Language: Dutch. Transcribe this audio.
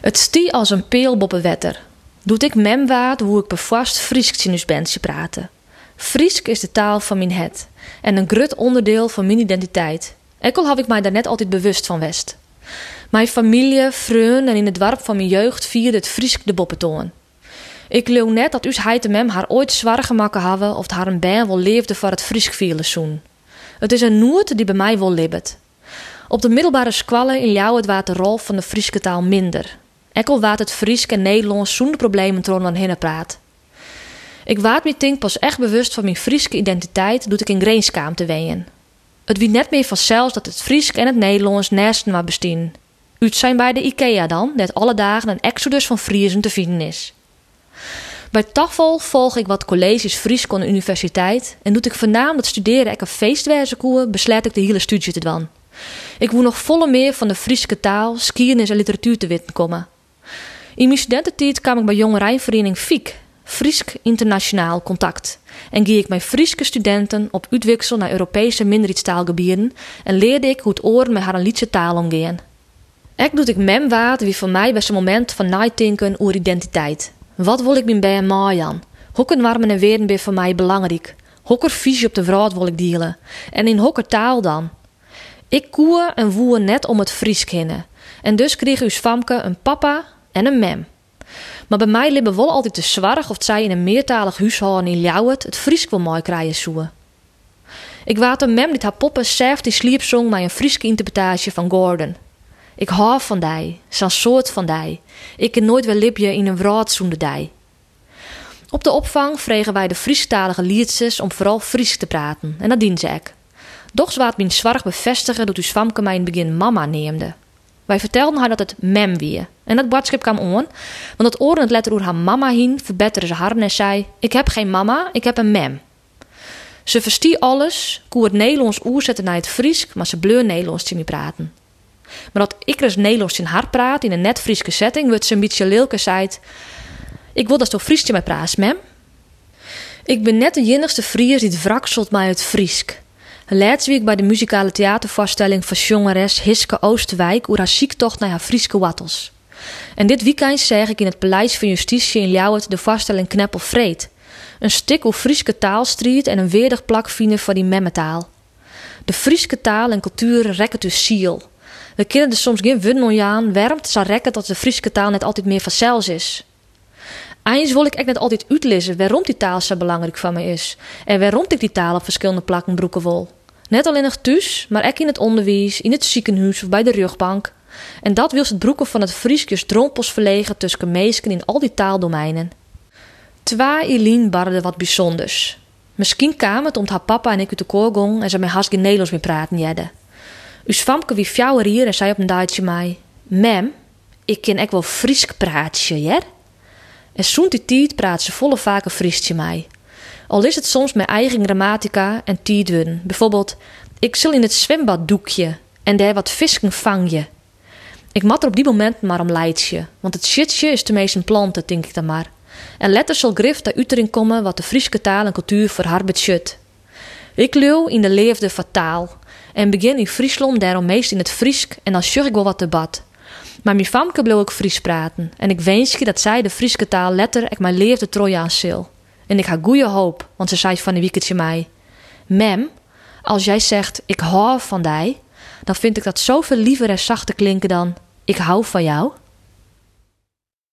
Het stie als een peel wetter. Doet ik mem waard hoe ik bevast Friesk in bentje praten. Friesk is de taal van mijn het en een grut onderdeel van mijn identiteit. Ekkel had ik mij daar net altijd bewust van west. Mijn familie, vrienden en in het dorp van mijn jeugd vierde het Friesk de boppetoon. Ik leeuw net dat us heid mem haar ooit zwaar gemakken hadden of haar een baan wel leefde voor het Friesk vielen. Het is een noert die bij mij wel libbet. Op de middelbare squallen in Ljouwert waard de rol van de Frieske taal minder. Ekkel waard het Friesk en Nederlands zonder problemen troon aan hinnen praat. Ik waard me denk pas echt bewust van mijn Frieske identiteit doet ik in Greenskaam te ween. Het wie net meer vanzelfs dat het Friesk en het Nederlands nesten maar bestien. Uit zijn bij de IKEA dan, dat alle dagen een exodus van Friezen te vinden is. Bij Tafel volg ik wat colleges Fries aan de universiteit en doet ik voornamelijk studeren ik een feestwijze koe, besluit ik de hele studie te doen. Ik wil nog volle meer van de Friese taal, skiernis en literatuur te weten komen. In mijn studententijd kwam ik bij jonge Rijnvereniging FIek, Friesk Internationaal Contact. En ging ik mijn Frieske studenten op uitwissel naar Europese minderheidstaalgebieden en leerde ik hoe het oren met haar liedse taal omgaan. Ek doet ik mem waard wie voor mij was een moment van nadenken over identiteit. Wat wil ik mijn bij een Marjan? Hoeken warmen en weren ben voor mij belangrijk. Hokker visie op de vrouw wil ik delen. En in hokker taal dan? Ik koe en woe net om het Fries kennen. En dus kreeg uw Famke een papa en een mem. Maar bij mij libben wel altijd te zwaar of zij in een meertalig huishouden in Ljouwert het Fries wil mooi krijgen zoeken. Ik waat een mem die haar poppen zelf die sliepzong met een Frieske interpretatie van Gordon. Ik hou van die, zo'n soort van die. Ik ken nooit wel lipje in een wraad zonder die. Op de opvang vregen wij de Friestalige liedjes om vooral Fries te praten, en dat dien ze ik. Doch zwaat mijn zwarg bevestigen dat uw zwamke mij in het begin mama neemde. Wij vertelden haar dat het mem wie. En dat boodschap kwam on, want het oren het letter oer haar mama heen verbeterde ze haar en zei: Ik heb geen mama, ik heb een mem. Ze verstie alles, koe het Nederlands oerzetten naar het Fries, maar ze bleur Nederlands te praten. Maar dat ik dus Nederlands in haar praat in een net Frieske setting, wordt ze een beetje lilke zei: Ik wil dat zo Friesje met praat, mem. Ik ben net de enigste Fries die het wrakselt mij het Friesk. Laatst week bij de muzikale theatervoorstelling van jongeres Hiske Oosterwijk oer haar ziektocht naar haar Frieske wattels. En dit weekend zeg ik in het Paleis van Justitie in Ljouwert de voorstelling Kneppel Vreed. Een stuk over Frieske taalstriet en een weerdig plakvine voor die memmetaal. De Frieske taal en cultuur rekken dus ziel. We kennen er soms geen wun aan, wermt zal rekken dat de Frieske taal net altijd meer vanzelfs is. Eens wil ik echt net altijd uitlezen waarom die taal zo belangrijk van me is. En waarom ik die taal op verschillende plakken broeken wil. Net alleen nog thuis, maar ook in het onderwijs, in het ziekenhuis of bij de rugbank. En dat wil het broeken van het Frieskjes drompels verlegen tussen meesken in al die taaldomeinen. Twa Eline barde wat bijzonders. Misschien kwam het omdat haar papa en ik uit de koor gong en ze haast geen Nederlands meer praten jedden. Us famke wie fjouwer hier en zei op een daadje mij: Mem, ik ken ek wel Friesk praatje, ja? En zo'n die tijd praat ze volle vaker Friesje mij. Al is het soms mijn eigen grammatica en tijdwun. Bijvoorbeeld, ik zal in het zwembad doekje en daar wat visken vang je. Ik mat er op die moment maar om leidje, want het shitje is de meest een planten, denk ik dan maar. En letters zal grif daar uit erin komen wat de Friese taal en cultuur voor haar. Ik leeuw in de leefde fataal en begin in Friesland daarom meest in het Friesk en dan sjug ik wel wat debat. Maar mijn famke bleef ook Fries praten en ik wens dat zij de Friese taal letter ik mijn leefde Trojaans zil. En ik ha goeie hoop, want ze zei van een weekendje mij: Mem, als jij zegt ik hou van die, dan vind ik dat zoveel liever en zachter klinken dan ik hou van jou.